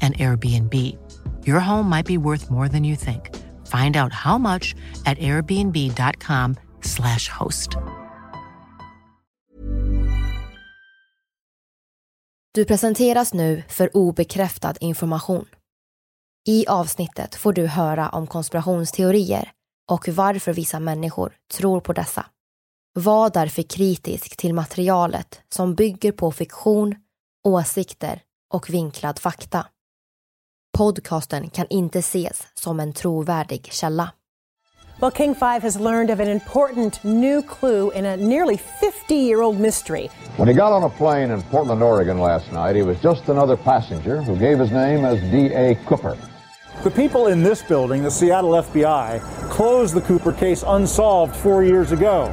and Airbnb. Your home might be worth more than you think. Find out how much at airbnb.com/slash host. Du presenteras nu för obekräftad information. I avsnittet får du höra om konspirationsteorier och varför vissa människor tror på dessa. Var därför kritisk till materialet som bygger på fiktion, åsikter och vinklad fakta. Podcasten kan inte ses som en trovärdig källa. Well, King 5 has learned of an important new clue in a nearly 50 year old mystery. When he got on a plane in Portland, Oregon last night, he was just another passenger who gave his name as D.A. Cooper. The people in this building, the Seattle FBI, closed the Cooper case unsolved four years ago.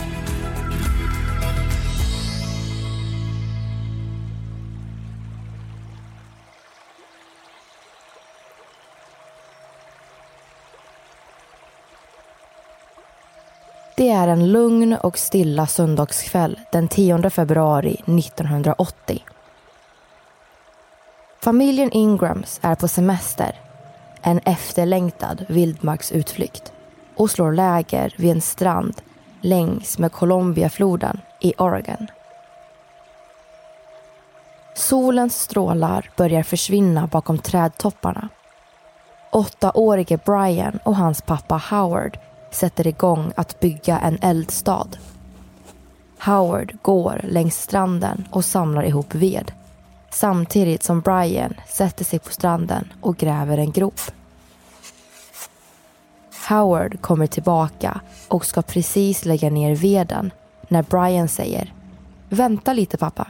Det är en lugn och stilla söndagskväll den 10 februari 1980. Familjen Ingrams är på semester, en efterlängtad vildmarksutflykt och slår läger vid en strand längs med Columbiafloden i Oregon. Solens strålar börjar försvinna bakom trädtopparna. Åttaårige Brian och hans pappa Howard sätter igång att bygga en eldstad. Howard går längs stranden och samlar ihop ved samtidigt som Brian sätter sig på stranden och gräver en grop. Howard kommer tillbaka och ska precis lägga ner veden när Brian säger Vänta lite pappa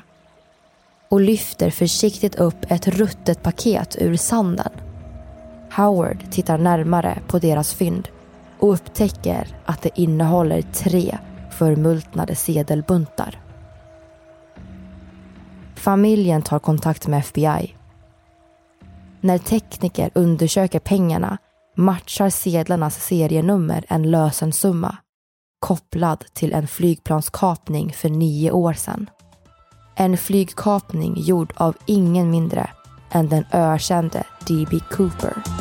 och lyfter försiktigt upp ett ruttet paket ur sanden. Howard tittar närmare på deras fynd och upptäcker att det innehåller tre förmultnade sedelbuntar. Familjen tar kontakt med FBI. När tekniker undersöker pengarna matchar sedlarnas serienummer en lösensumma kopplad till en flygplanskapning för nio år sedan. En flygkapning gjord av ingen mindre än den ökände D.B. Cooper.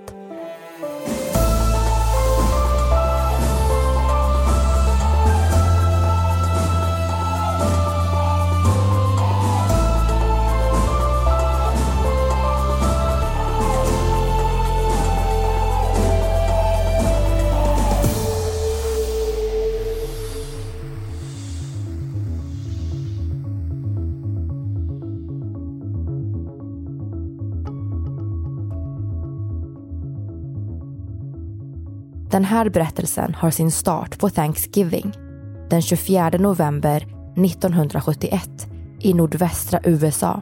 Den här berättelsen har sin start på Thanksgiving den 24 november 1971 i nordvästra USA.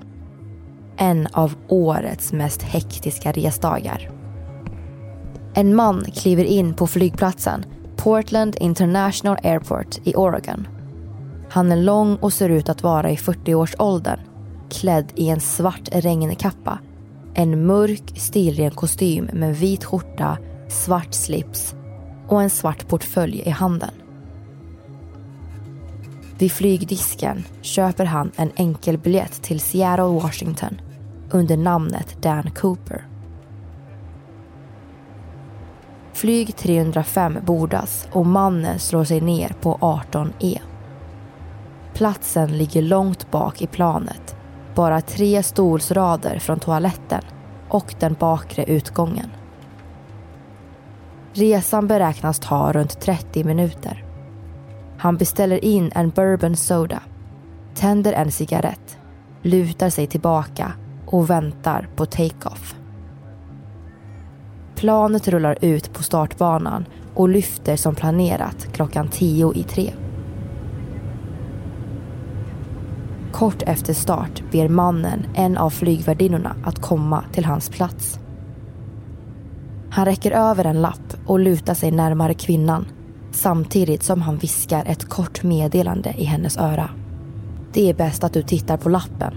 En av årets mest hektiska resdagar. En man kliver in på flygplatsen Portland International Airport i Oregon. Han är lång och ser ut att vara i 40-årsåldern klädd i en svart regnkappa, en mörk stilren kostym med vit skjorta, svart slips och en svart portfölj i handen. Vid flygdisken köper han en enkelbiljett till Seattle, Washington under namnet Dan Cooper. Flyg 305 bordas och mannen slår sig ner på 18E. Platsen ligger långt bak i planet, bara tre stolsrader från toaletten och den bakre utgången. Resan beräknas ta runt 30 minuter. Han beställer in en bourbon soda, tänder en cigarett, lutar sig tillbaka och väntar på take-off. Planet rullar ut på startbanan och lyfter som planerat klockan tio i tre. Kort efter start ber mannen en av flygvärdinnorna att komma till hans plats. Han räcker över en lapp och lutar sig närmare kvinnan samtidigt som han viskar ett kort meddelande i hennes öra. Det är bäst att du tittar på lappen.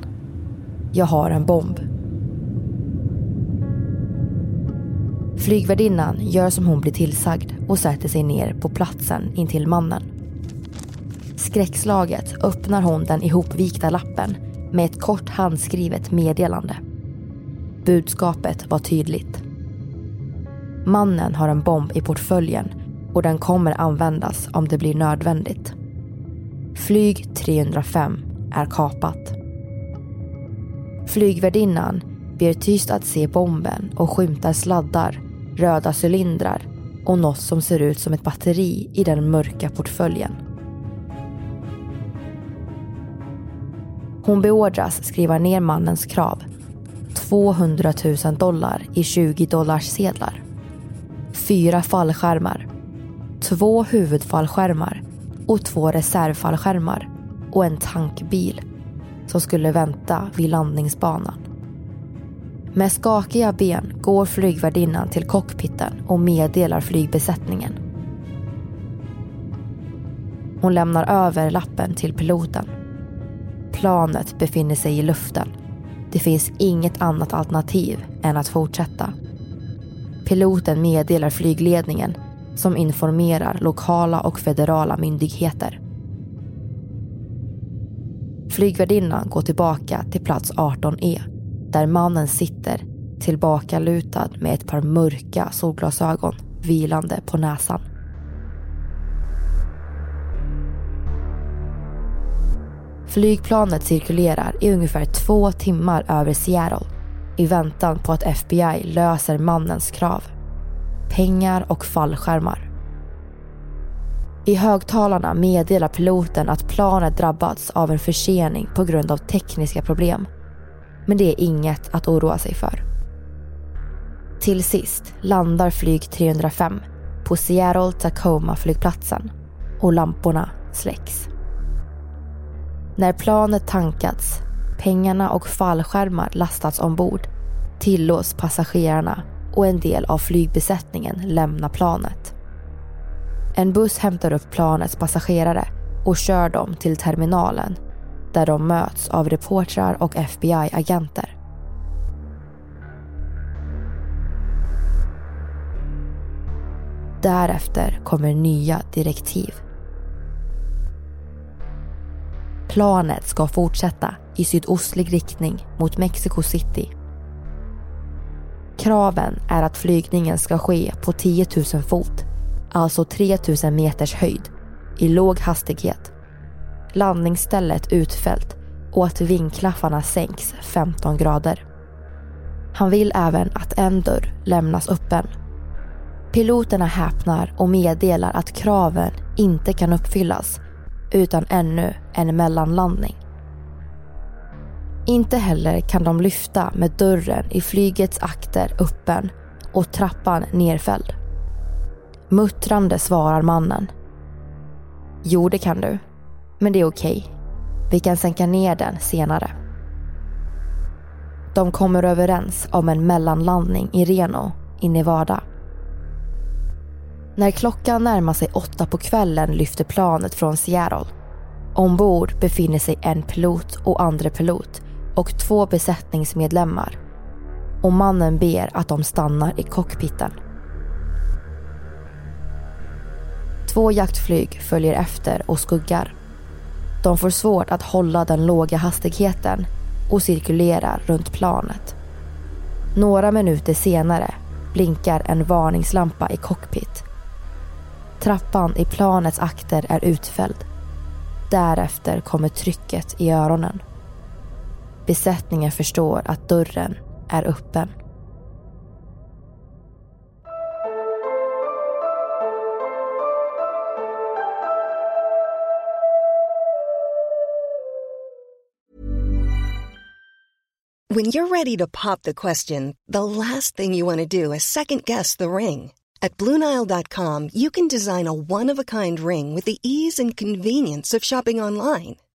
Jag har en bomb. Flygvärdinnan gör som hon blir tillsagd och sätter sig ner på platsen intill mannen. Skräckslaget öppnar hon den ihopvikta lappen med ett kort handskrivet meddelande. Budskapet var tydligt. Mannen har en bomb i portföljen och den kommer användas om det blir nödvändigt. Flyg 305 är kapat. Flygvärdinnan ber tyst att se bomben och skymtar sladdar, röda cylindrar och något som ser ut som ett batteri i den mörka portföljen. Hon beordras skriva ner mannens krav. 200 000 dollar i 20 dollars sedlar fyra fallskärmar, två huvudfallskärmar och två reservfallskärmar och en tankbil som skulle vänta vid landningsbanan. Med skakiga ben går flygvärdinnan till cockpiten och meddelar flygbesättningen. Hon lämnar över lappen till piloten. Planet befinner sig i luften. Det finns inget annat alternativ än att fortsätta. Piloten meddelar flygledningen som informerar lokala och federala myndigheter. Flygvärdinnan går tillbaka till plats 18E där mannen sitter tillbakalutad med ett par mörka solglasögon vilande på näsan. Flygplanet cirkulerar i ungefär två timmar över Seattle i väntan på att FBI löser mannens krav. Pengar och fallskärmar. I högtalarna meddelar piloten att planet drabbats av en försening på grund av tekniska problem. Men det är inget att oroa sig för. Till sist landar flyg 305 på Seattle Tacoma flygplatsen och lamporna släcks. När planet tankats pengarna och fallskärmar lastats ombord tillåts passagerarna och en del av flygbesättningen lämna planet. En buss hämtar upp planets passagerare och kör dem till terminalen där de möts av reportrar och FBI-agenter. Därefter kommer nya direktiv. Planet ska fortsätta i sydostlig riktning mot Mexico City. Kraven är att flygningen ska ske på 10 000 fot, alltså 3 000 meters höjd, i låg hastighet. Landningsstället utfällt och att vingklaffarna sänks 15 grader. Han vill även att en dörr lämnas öppen. Piloterna häpnar och meddelar att kraven inte kan uppfyllas utan ännu en mellanlandning. Inte heller kan de lyfta med dörren i flygets akter öppen och trappan nerfälld. Muttrande svarar mannen. Jo, det kan du. Men det är okej. Vi kan sänka ner den senare. De kommer överens om en mellanlandning i Reno i Nevada. När klockan närmar sig åtta på kvällen lyfter planet från Seattle. Ombord befinner sig en pilot och andre pilot och två besättningsmedlemmar. Och mannen ber att de stannar i cockpiten. Två jaktflyg följer efter och skuggar. De får svårt att hålla den låga hastigheten och cirkulerar runt planet. Några minuter senare blinkar en varningslampa i cockpit. Trappan i planets akter är utfälld. Därefter kommer trycket i öronen. Besättningen förstår att dörren är öppen. When you're ready to pop the question, the last thing you want to do is second guess the ring. At Bluenile.com, you can design a one of a kind ring with the ease and convenience of shopping online.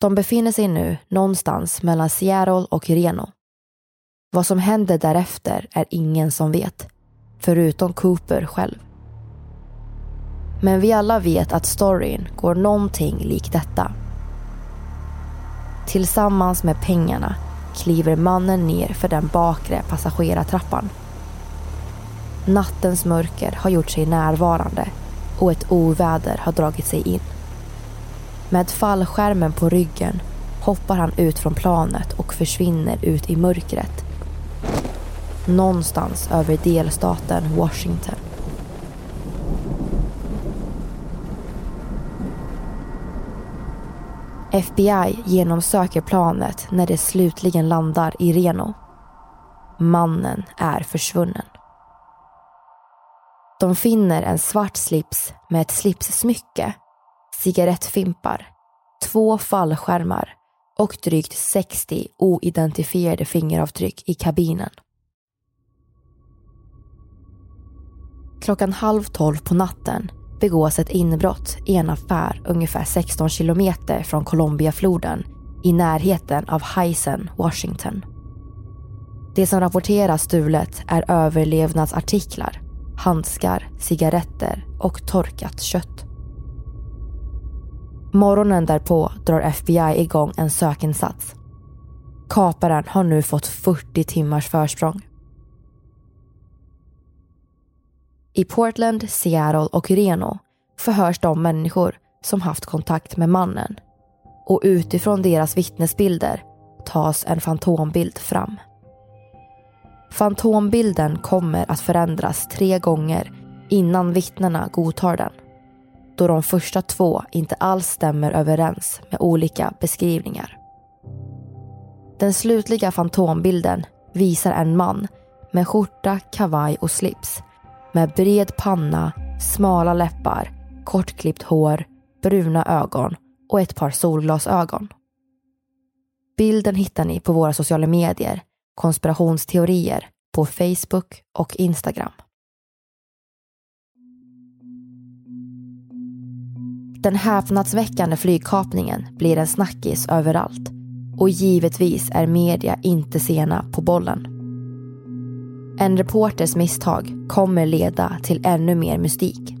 De befinner sig nu någonstans mellan Seattle och Reno. Vad som händer därefter är ingen som vet, förutom Cooper själv. Men vi alla vet att storyn går någonting lik detta. Tillsammans med pengarna kliver mannen ner för den bakre passagerartrappan. Nattens mörker har gjort sig närvarande och ett oväder har dragit sig in. Med fallskärmen på ryggen hoppar han ut från planet och försvinner ut i mörkret. Någonstans över delstaten Washington. FBI genomsöker planet när det slutligen landar i Reno. Mannen är försvunnen. De finner en svart slips med ett slipssmycke, cigarettfimpar, två fallskärmar och drygt 60 oidentifierade fingeravtryck i kabinen. Klockan halv tolv på natten begås ett inbrott i en affär ungefär 16 kilometer från Columbiafloden i närheten av Heisen, Washington. Det som rapporteras stulet är överlevnadsartiklar, handskar, cigaretter och torkat kött. Morgonen därpå drar FBI igång en sökinsats. Kaparen har nu fått 40 timmars försprång. I Portland, Seattle och Reno förhörs de människor som haft kontakt med mannen och utifrån deras vittnesbilder tas en fantombild fram. Fantombilden kommer att förändras tre gånger innan vittnena godtar den då de första två inte alls stämmer överens med olika beskrivningar. Den slutliga fantombilden visar en man med skjorta, kavaj och slips med bred panna, smala läppar, kortklippt hår, bruna ögon och ett par solglasögon. Bilden hittar ni på våra sociala medier, konspirationsteorier, på Facebook och Instagram. Den häpnadsväckande flygkapningen blir en snackis överallt och givetvis är media inte sena på bollen. En reporters misstag kommer leda till ännu mer mystik.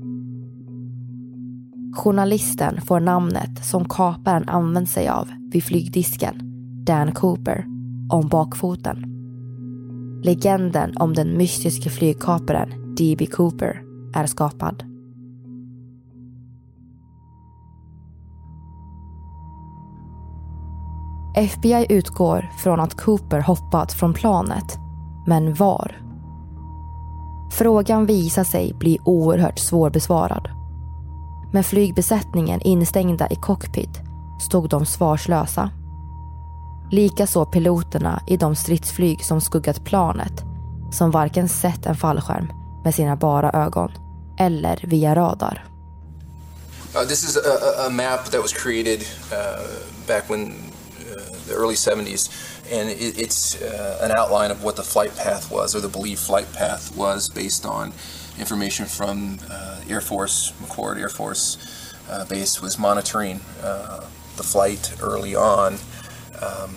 Journalisten får namnet som kaparen använt sig av vid flygdisken, Dan Cooper, om bakfoten. Legenden om den mystiske flygkaparen D.B. Cooper är skapad. FBI utgår från att Cooper hoppat från planet. Men var? Frågan visar sig bli oerhört svårbesvarad. Med flygbesättningen instängda i cockpit stod de svarslösa. Likaså piloterna i de stridsflyg som skuggat planet som varken sett en fallskärm med sina bara ögon eller via radar. Uh, this is a, a, map that was created uh, back when the early 70s, and it, it's uh, an outline of what the flight path was, or the believed flight path was, based on information from uh, Air Force, McCord Air Force uh, Base was monitoring uh, the flight early on, um,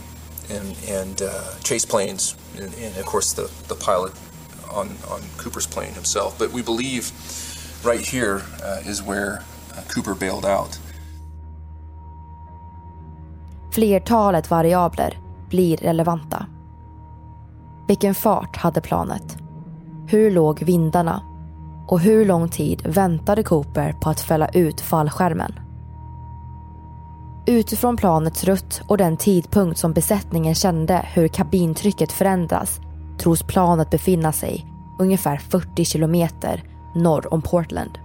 and, and uh, chase planes, and, and, of course the, the pilot on, on Cooper's plane himself. But we believe right here uh, is where Cooper bailed out. Flertalet variabler blir relevanta. Vilken fart hade planet? Hur låg vindarna? Och hur lång tid väntade Cooper på att fälla ut fallskärmen? Utifrån planets rutt och den tidpunkt som besättningen kände hur kabintrycket förändras tros planet befinna sig ungefär 40 kilometer norr om Portland.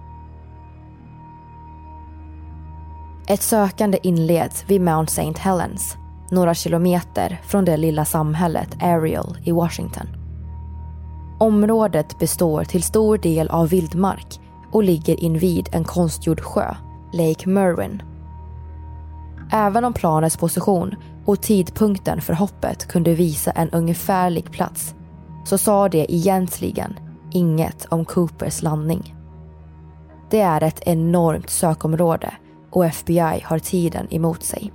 Ett sökande inleds vid Mount St. Helens, några kilometer från det lilla samhället Ariel i Washington. Området består till stor del av vildmark och ligger invid en konstgjord sjö, Lake Merwin. Även om planets position och tidpunkten för hoppet kunde visa en ungefärlig plats så sa det egentligen inget om Coopers landning. Det är ett enormt sökområde och FBI har tiden emot sig.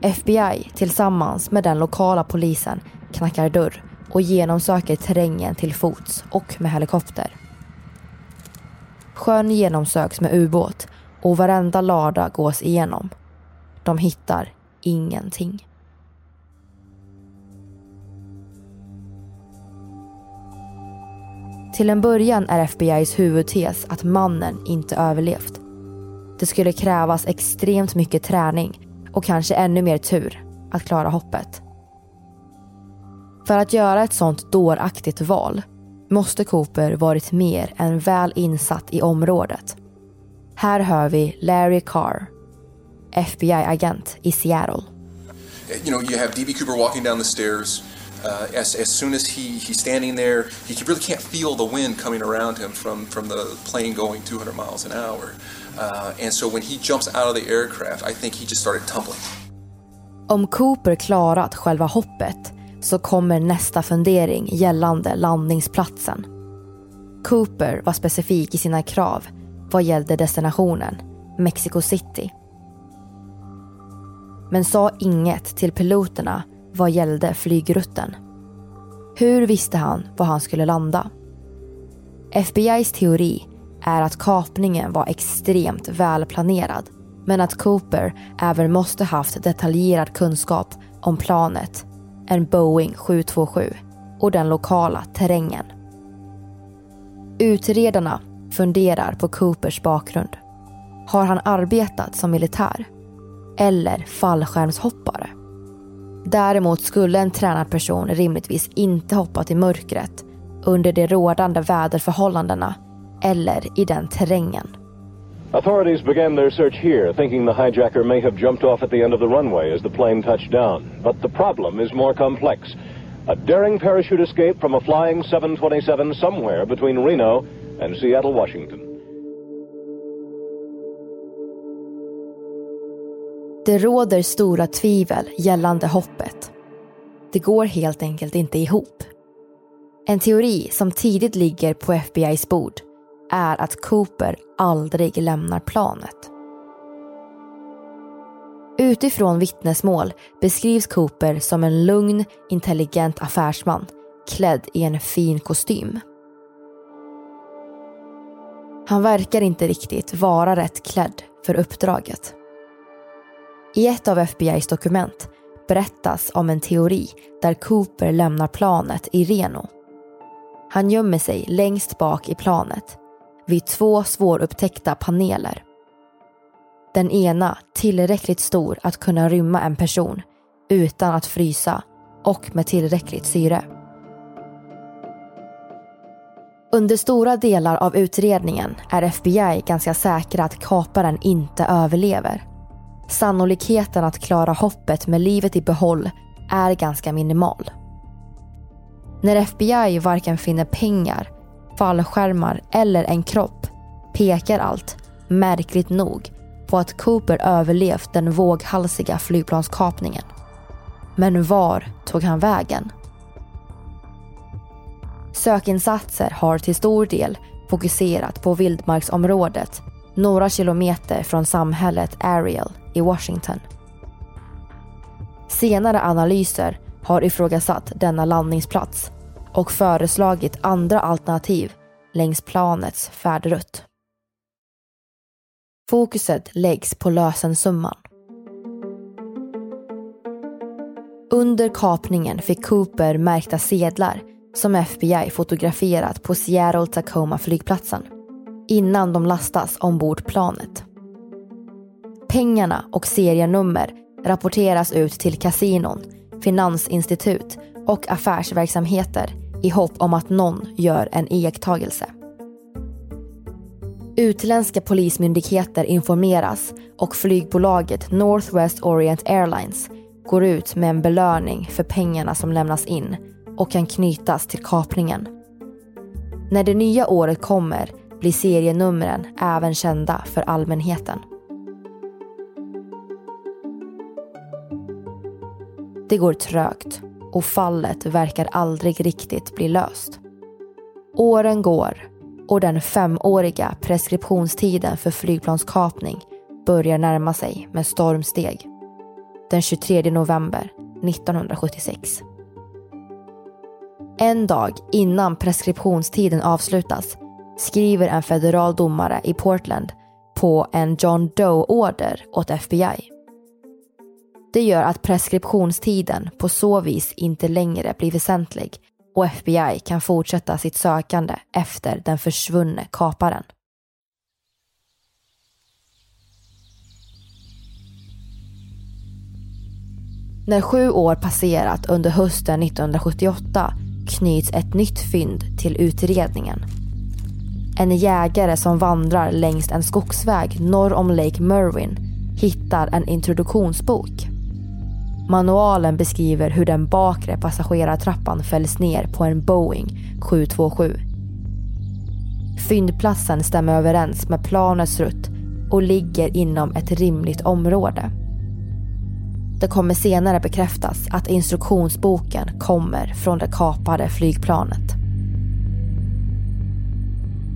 FBI tillsammans med den lokala polisen knackar dörr och genomsöker terrängen till fots och med helikopter. Sjön genomsöks med ubåt och varenda lada gås igenom. De hittar ingenting. Till en början är FBI's huvudtes att mannen inte överlevt. Det skulle krävas extremt mycket träning och kanske ännu mer tur att klara hoppet. För att göra ett sånt dåraktigt val måste Cooper varit mer än väl insatt i området. Här hör vi Larry Carr, FBI-agent i Seattle. You know, you have D.B. Cooper walking down the stairs uh, as, as soon as he, he's standing there, he really can't feel the wind coming around him from, from the plane going 200 miles an hour. Uh, and so when he jumps out of the aircraft, I think he just started tumbling. Om Cooper klarat själva hoppet så kommer nästa fundering gällande landningsplatsen. Cooper var specifik i sina krav vad gällde destinationen, Mexico City. Men sa inget till piloterna vad gällde flygrutten. Hur visste han var han skulle landa? FBI's teori är att kapningen var extremt välplanerad men att Cooper även måste haft detaljerad kunskap om planet, en Boeing 727 och den lokala terrängen. Utredarna funderar på Coopers bakgrund. Har han arbetat som militär? Eller fallskärmshoppare? Däremot skulle en tränad person rimligtvis inte hoppa till mörkret under de rådande väderförhållandena eller i den terrängen. Authorities began their search here, thinking the hijacker may have jumped off at the end of the runway as the plane touched down. But the problem is more complex. A daring parachute escape from a flying 727 somewhere between Reno and Seattle, Washington. Det råder stora tvivel gällande hoppet. Det går helt enkelt inte ihop. En teori som tidigt ligger på FBI's bord är att Cooper aldrig lämnar planet. Utifrån vittnesmål beskrivs Cooper som en lugn, intelligent affärsman klädd i en fin kostym. Han verkar inte riktigt vara rätt klädd för uppdraget. I ett av FBI's dokument berättas om en teori där Cooper lämnar planet i Reno. Han gömmer sig längst bak i planet vid två svårupptäckta paneler. Den ena tillräckligt stor att kunna rymma en person utan att frysa och med tillräckligt syre. Under stora delar av utredningen är FBI ganska säkra att kaparen inte överlever. Sannolikheten att klara hoppet med livet i behåll är ganska minimal. När FBI varken finner pengar, fallskärmar eller en kropp pekar allt, märkligt nog, på att Cooper överlevt den våghalsiga flygplanskapningen. Men var tog han vägen? Sökinsatser har till stor del fokuserat på vildmarksområdet några kilometer från samhället Ariel i Washington. Senare analyser har ifrågasatt denna landningsplats och föreslagit andra alternativ längs planets färdrutt. Fokuset läggs på lösensumman. Under kapningen fick Cooper märkta sedlar som FBI fotograferat på Seattle Tacoma flygplatsen innan de lastas ombord planet. Pengarna och serienummer rapporteras ut till kasinon, finansinstitut och affärsverksamheter i hopp om att någon gör en iakttagelse. Utländska polismyndigheter informeras och flygbolaget Northwest Orient Airlines går ut med en belöning för pengarna som lämnas in och kan knytas till kapningen. När det nya året kommer blir serienumren även kända för allmänheten. Det går trögt och fallet verkar aldrig riktigt bli löst. Åren går och den femåriga preskriptionstiden för flygplanskapning börjar närma sig med stormsteg. Den 23 november 1976. En dag innan preskriptionstiden avslutas skriver en federal domare i Portland på en John Doe-order åt FBI. Det gör att preskriptionstiden på så vis inte längre blir väsentlig och FBI kan fortsätta sitt sökande efter den försvunne kaparen. När sju år passerat under hösten 1978 knyts ett nytt fynd till utredningen. En jägare som vandrar längs en skogsväg norr om Lake Merwin hittar en introduktionsbok. Manualen beskriver hur den bakre passagerartrappan fälls ner på en Boeing 727. Fyndplatsen stämmer överens med planets rutt och ligger inom ett rimligt område. Det kommer senare bekräftas att instruktionsboken kommer från det kapade flygplanet.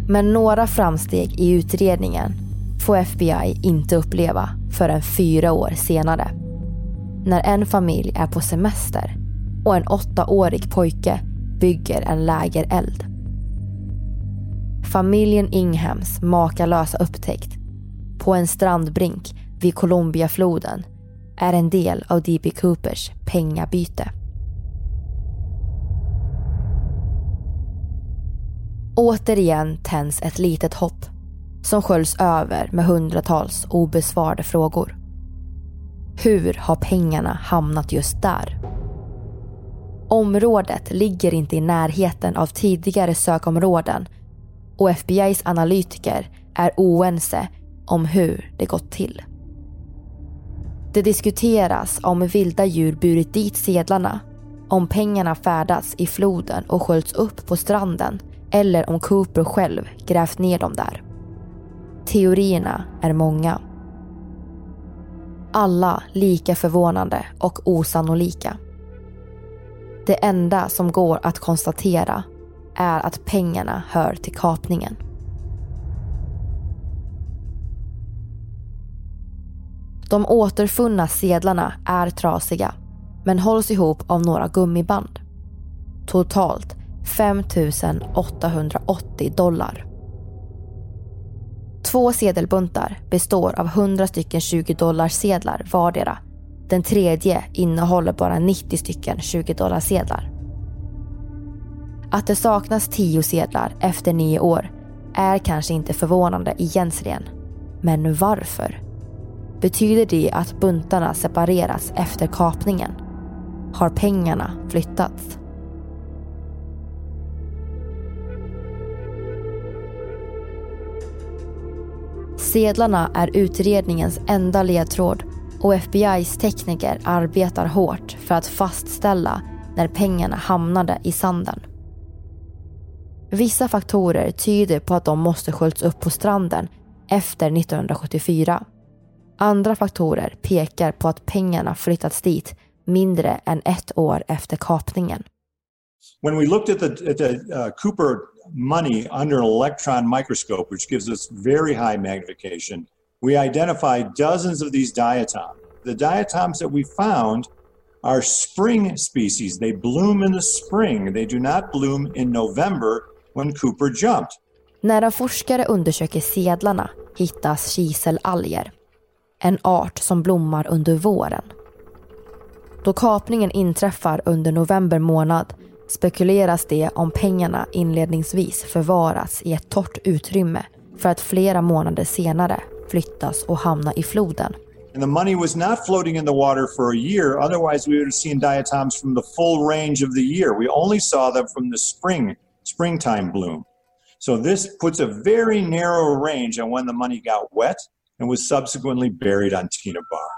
Men några framsteg i utredningen får FBI inte uppleva förrän fyra år senare. När en familj är på semester och en åttaårig pojke bygger en lägereld. familjen Inghams makalösa upptäckt på en strandbrink vid Colombiafloden är en del av D.B. Coopers pengabyte. Återigen tänds ett litet hopp som sköljs över med hundratals obesvarade frågor. Hur har pengarna hamnat just där? Området ligger inte i närheten av tidigare sökområden och FBIs analytiker är oense om hur det gått till. Det diskuteras om vilda djur burit dit sedlarna, om pengarna färdats i floden och sköljts upp på stranden eller om Cooper själv grävt ner dem där. Teorierna är många. Alla lika förvånande och osannolika. Det enda som går att konstatera är att pengarna hör till kapningen. De återfunna sedlarna är trasiga men hålls ihop av några gummiband. Totalt 5 880 dollar. Två sedelbuntar består av 100 stycken 20 dollars sedlar vardera. Den tredje innehåller bara 90 stycken 20 dollars sedlar. Att det saknas 10 sedlar efter nio år är kanske inte förvånande egentligen. Men varför? Betyder det att buntarna separeras efter kapningen? Har pengarna flyttats? Sedlarna är utredningens enda ledtråd och FBIs tekniker arbetar hårt för att fastställa när pengarna hamnade i sanden. Vissa faktorer tyder på att de måste sköljts upp på stranden efter 1974. Andra faktorer pekar på att pengarna flyttats dit mindre än ett år efter kapningen. When we looked at the, at the uh, Cooper money under an electron microscope, which gives us very high magnification, we identified dozens of these diatoms. The diatoms that we found are spring species. They bloom in the spring. They do not bloom in November when Cooper jumped. När en forskare undersöker sedlarna hittas kiselalger. En art som blommar under våren. Då kapningen inträffar under november månad spekuleras det om pengarna inledningsvis förvaras i ett torrt utrymme för att flera månader senare flyttas och hamna i floden. And the money was not floating in the water for a year, otherwise we would have seen diatoms from the full range of the year. We only saw them from the spring, springtime bloom. So this puts a very narrow range on when the money got wet and was subsequently buried on Tina Bar.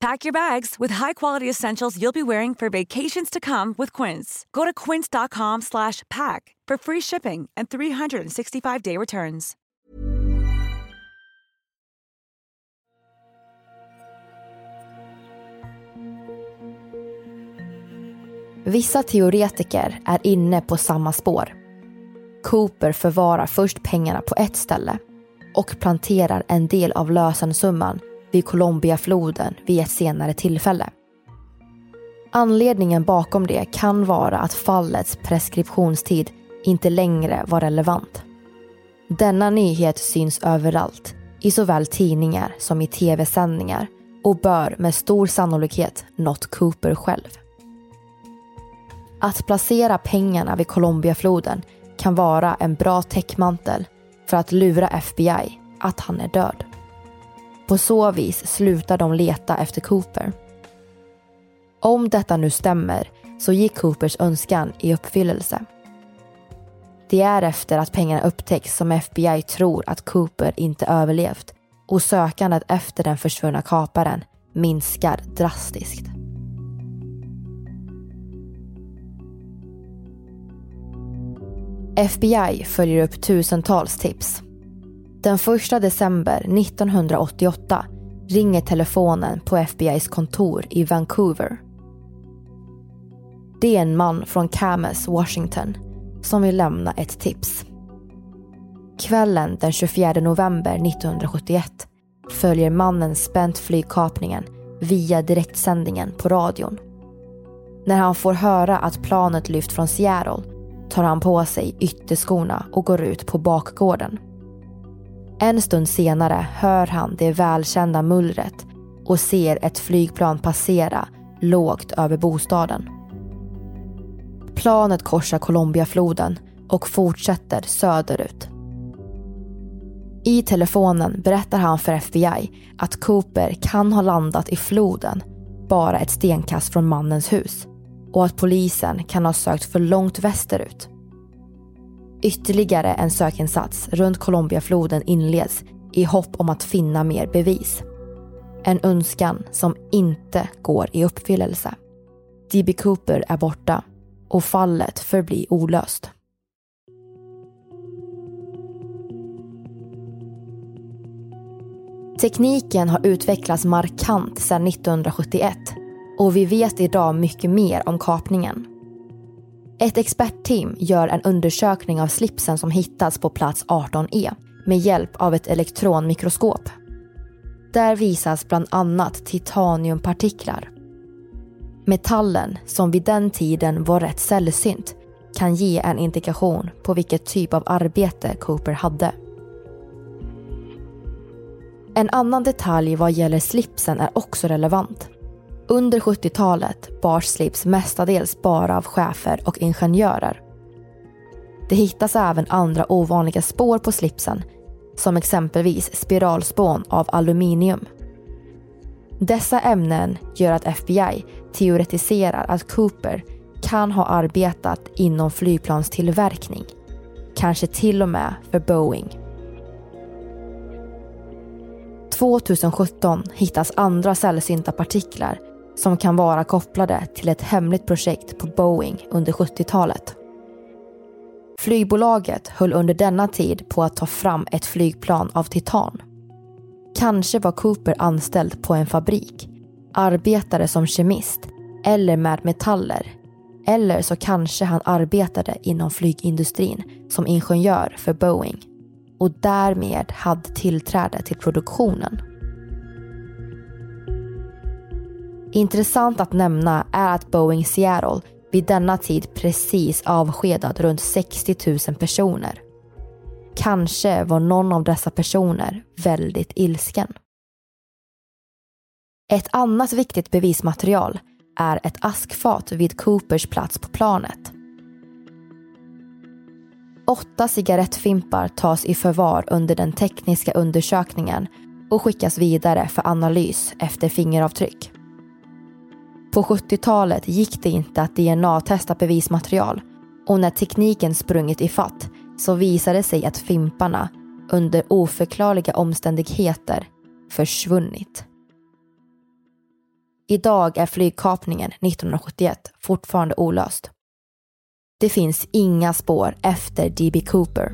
Pack your bags with high-quality essentials you'll be wearing for vacations to come with Quince. Go to quince.com/pack for free shipping and 365-day returns. Vissa teoretiker är inne på samma spår. Cooper förvarar först pengarna på ett ställe och planterar en del av lösensumman vid Colombiafloden vid ett senare tillfälle. Anledningen bakom det kan vara att fallets preskriptionstid inte längre var relevant. Denna nyhet syns överallt, i såväl tidningar som i tv-sändningar och bör med stor sannolikhet nått Cooper själv. Att placera pengarna vid Colombiafloden kan vara en bra täckmantel för att lura FBI att han är död. På så vis slutar de leta efter Cooper. Om detta nu stämmer så gick Coopers önskan i uppfyllelse. Det är efter att pengarna upptäcks som FBI tror att Cooper inte överlevt och sökandet efter den försvunna kaparen minskar drastiskt. FBI följer upp tusentals tips. Den 1 december 1988 ringer telefonen på FBIs kontor i Vancouver. Det är en man från Camas, Washington som vill lämna ett tips. Kvällen den 24 november 1971 följer mannen spänt flygkapningen via direktsändningen på radion. När han får höra att planet lyft från Seattle tar han på sig ytterskorna och går ut på bakgården. En stund senare hör han det välkända mullret och ser ett flygplan passera lågt över bostaden. Planet korsar Colombiafloden och fortsätter söderut. I telefonen berättar han för FBI att Cooper kan ha landat i floden bara ett stenkast från mannens hus och att polisen kan ha sökt för långt västerut. Ytterligare en sökinsats runt Colombiafloden inleds i hopp om att finna mer bevis. En önskan som inte går i uppfyllelse. D.B. Cooper är borta och fallet förblir olöst. Tekniken har utvecklats markant sedan 1971 och vi vet idag mycket mer om kapningen. Ett expertteam gör en undersökning av slipsen som hittats på plats 18E med hjälp av ett elektronmikroskop. Där visas bland annat titaniumpartiklar. Metallen, som vid den tiden var rätt sällsynt, kan ge en indikation på vilket typ av arbete Cooper hade. En annan detalj vad gäller slipsen är också relevant. Under 70-talet bars slips mestadels bara av chefer och ingenjörer. Det hittas även andra ovanliga spår på slipsen som exempelvis spiralspån av aluminium. Dessa ämnen gör att FBI teoretiserar att Cooper kan ha arbetat inom flygplanstillverkning. Kanske till och med för Boeing. 2017 hittas andra sällsynta partiklar som kan vara kopplade till ett hemligt projekt på Boeing under 70-talet. Flygbolaget höll under denna tid på att ta fram ett flygplan av titan. Kanske var Cooper anställd på en fabrik, arbetade som kemist eller med metaller. Eller så kanske han arbetade inom flygindustrin som ingenjör för Boeing och därmed hade tillträde till produktionen. Intressant att nämna är att Boeing Seattle vid denna tid precis avskedat runt 60 000 personer. Kanske var någon av dessa personer väldigt ilsken. Ett annat viktigt bevismaterial är ett askfat vid Coopers plats på planet. Åtta cigarettfimpar tas i förvar under den tekniska undersökningen och skickas vidare för analys efter fingeravtryck. På 70-talet gick det inte att DNA-testa bevismaterial och när tekniken sprungit i fatt så visade det sig att fimparna under oförklarliga omständigheter försvunnit. Idag är flygkapningen 1971 fortfarande olöst. Det finns inga spår efter D.B. Cooper.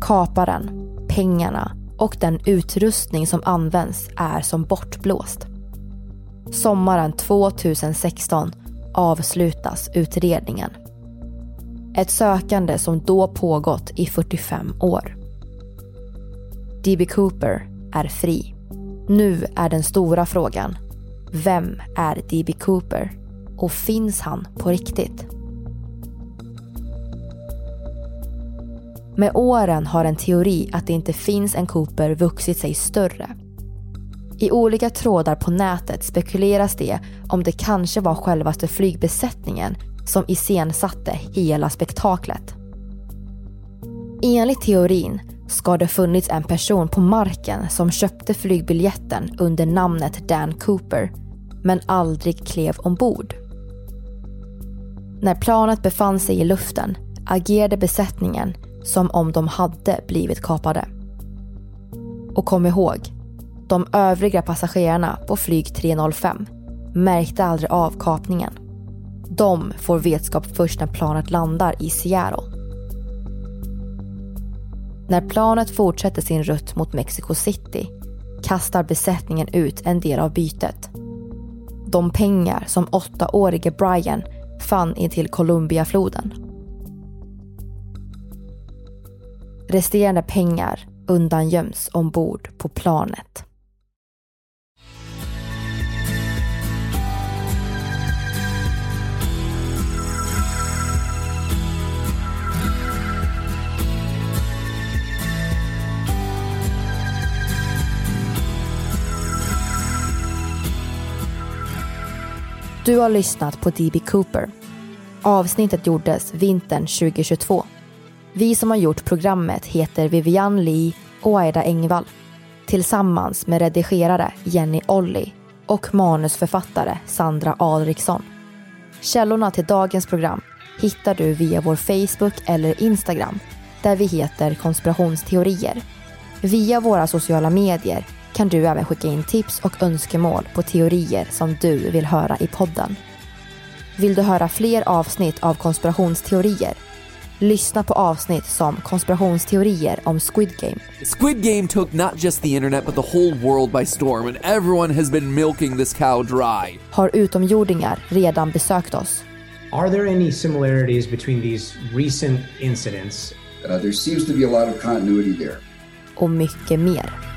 Kaparen, pengarna och den utrustning som används är som bortblåst. Sommaren 2016 avslutas utredningen. Ett sökande som då pågått i 45 år. D.B. Cooper är fri. Nu är den stora frågan. Vem är D.B. Cooper? Och finns han på riktigt? Med åren har en teori att det inte finns en Cooper vuxit sig större. I olika trådar på nätet spekuleras det om det kanske var självaste flygbesättningen som iscensatte hela spektaklet. Enligt teorin ska det funnits en person på marken som köpte flygbiljetten under namnet Dan Cooper men aldrig klev ombord. När planet befann sig i luften agerade besättningen som om de hade blivit kapade. Och kom ihåg, de övriga passagerarna på flyg 305 märkte aldrig av kapningen. De får vetskap först när planet landar i Seattle. När planet fortsätter sin rutt mot Mexico City kastar besättningen ut en del av bytet. De pengar som åttaårige Brian fann intill Columbiafloden. Resterande pengar undangöms ombord på planet. Du har lyssnat på D.B. Cooper. Avsnittet gjordes vintern 2022. Vi som har gjort programmet heter Vivian Lee och Aida Engvall. Tillsammans med redigerare Jenny Olli och manusförfattare Sandra Alriksson. Källorna till dagens program hittar du via vår Facebook eller Instagram där vi heter konspirationsteorier. Via våra sociala medier kan du även skicka in tips och önskemål på teorier som du vill höra i podden. Vill du höra fler avsnitt av konspirationsteorier? Lyssna på avsnitt som konspirationsteorier om Squid Game. Squid Game took not just the internet but the whole world by storm and everyone has been milking this cow dry. Har utomjordingar redan besökt oss? Are there any similarities between these recent incidents? Uh, there seems to be a lot of continuity there. Och mycket mer.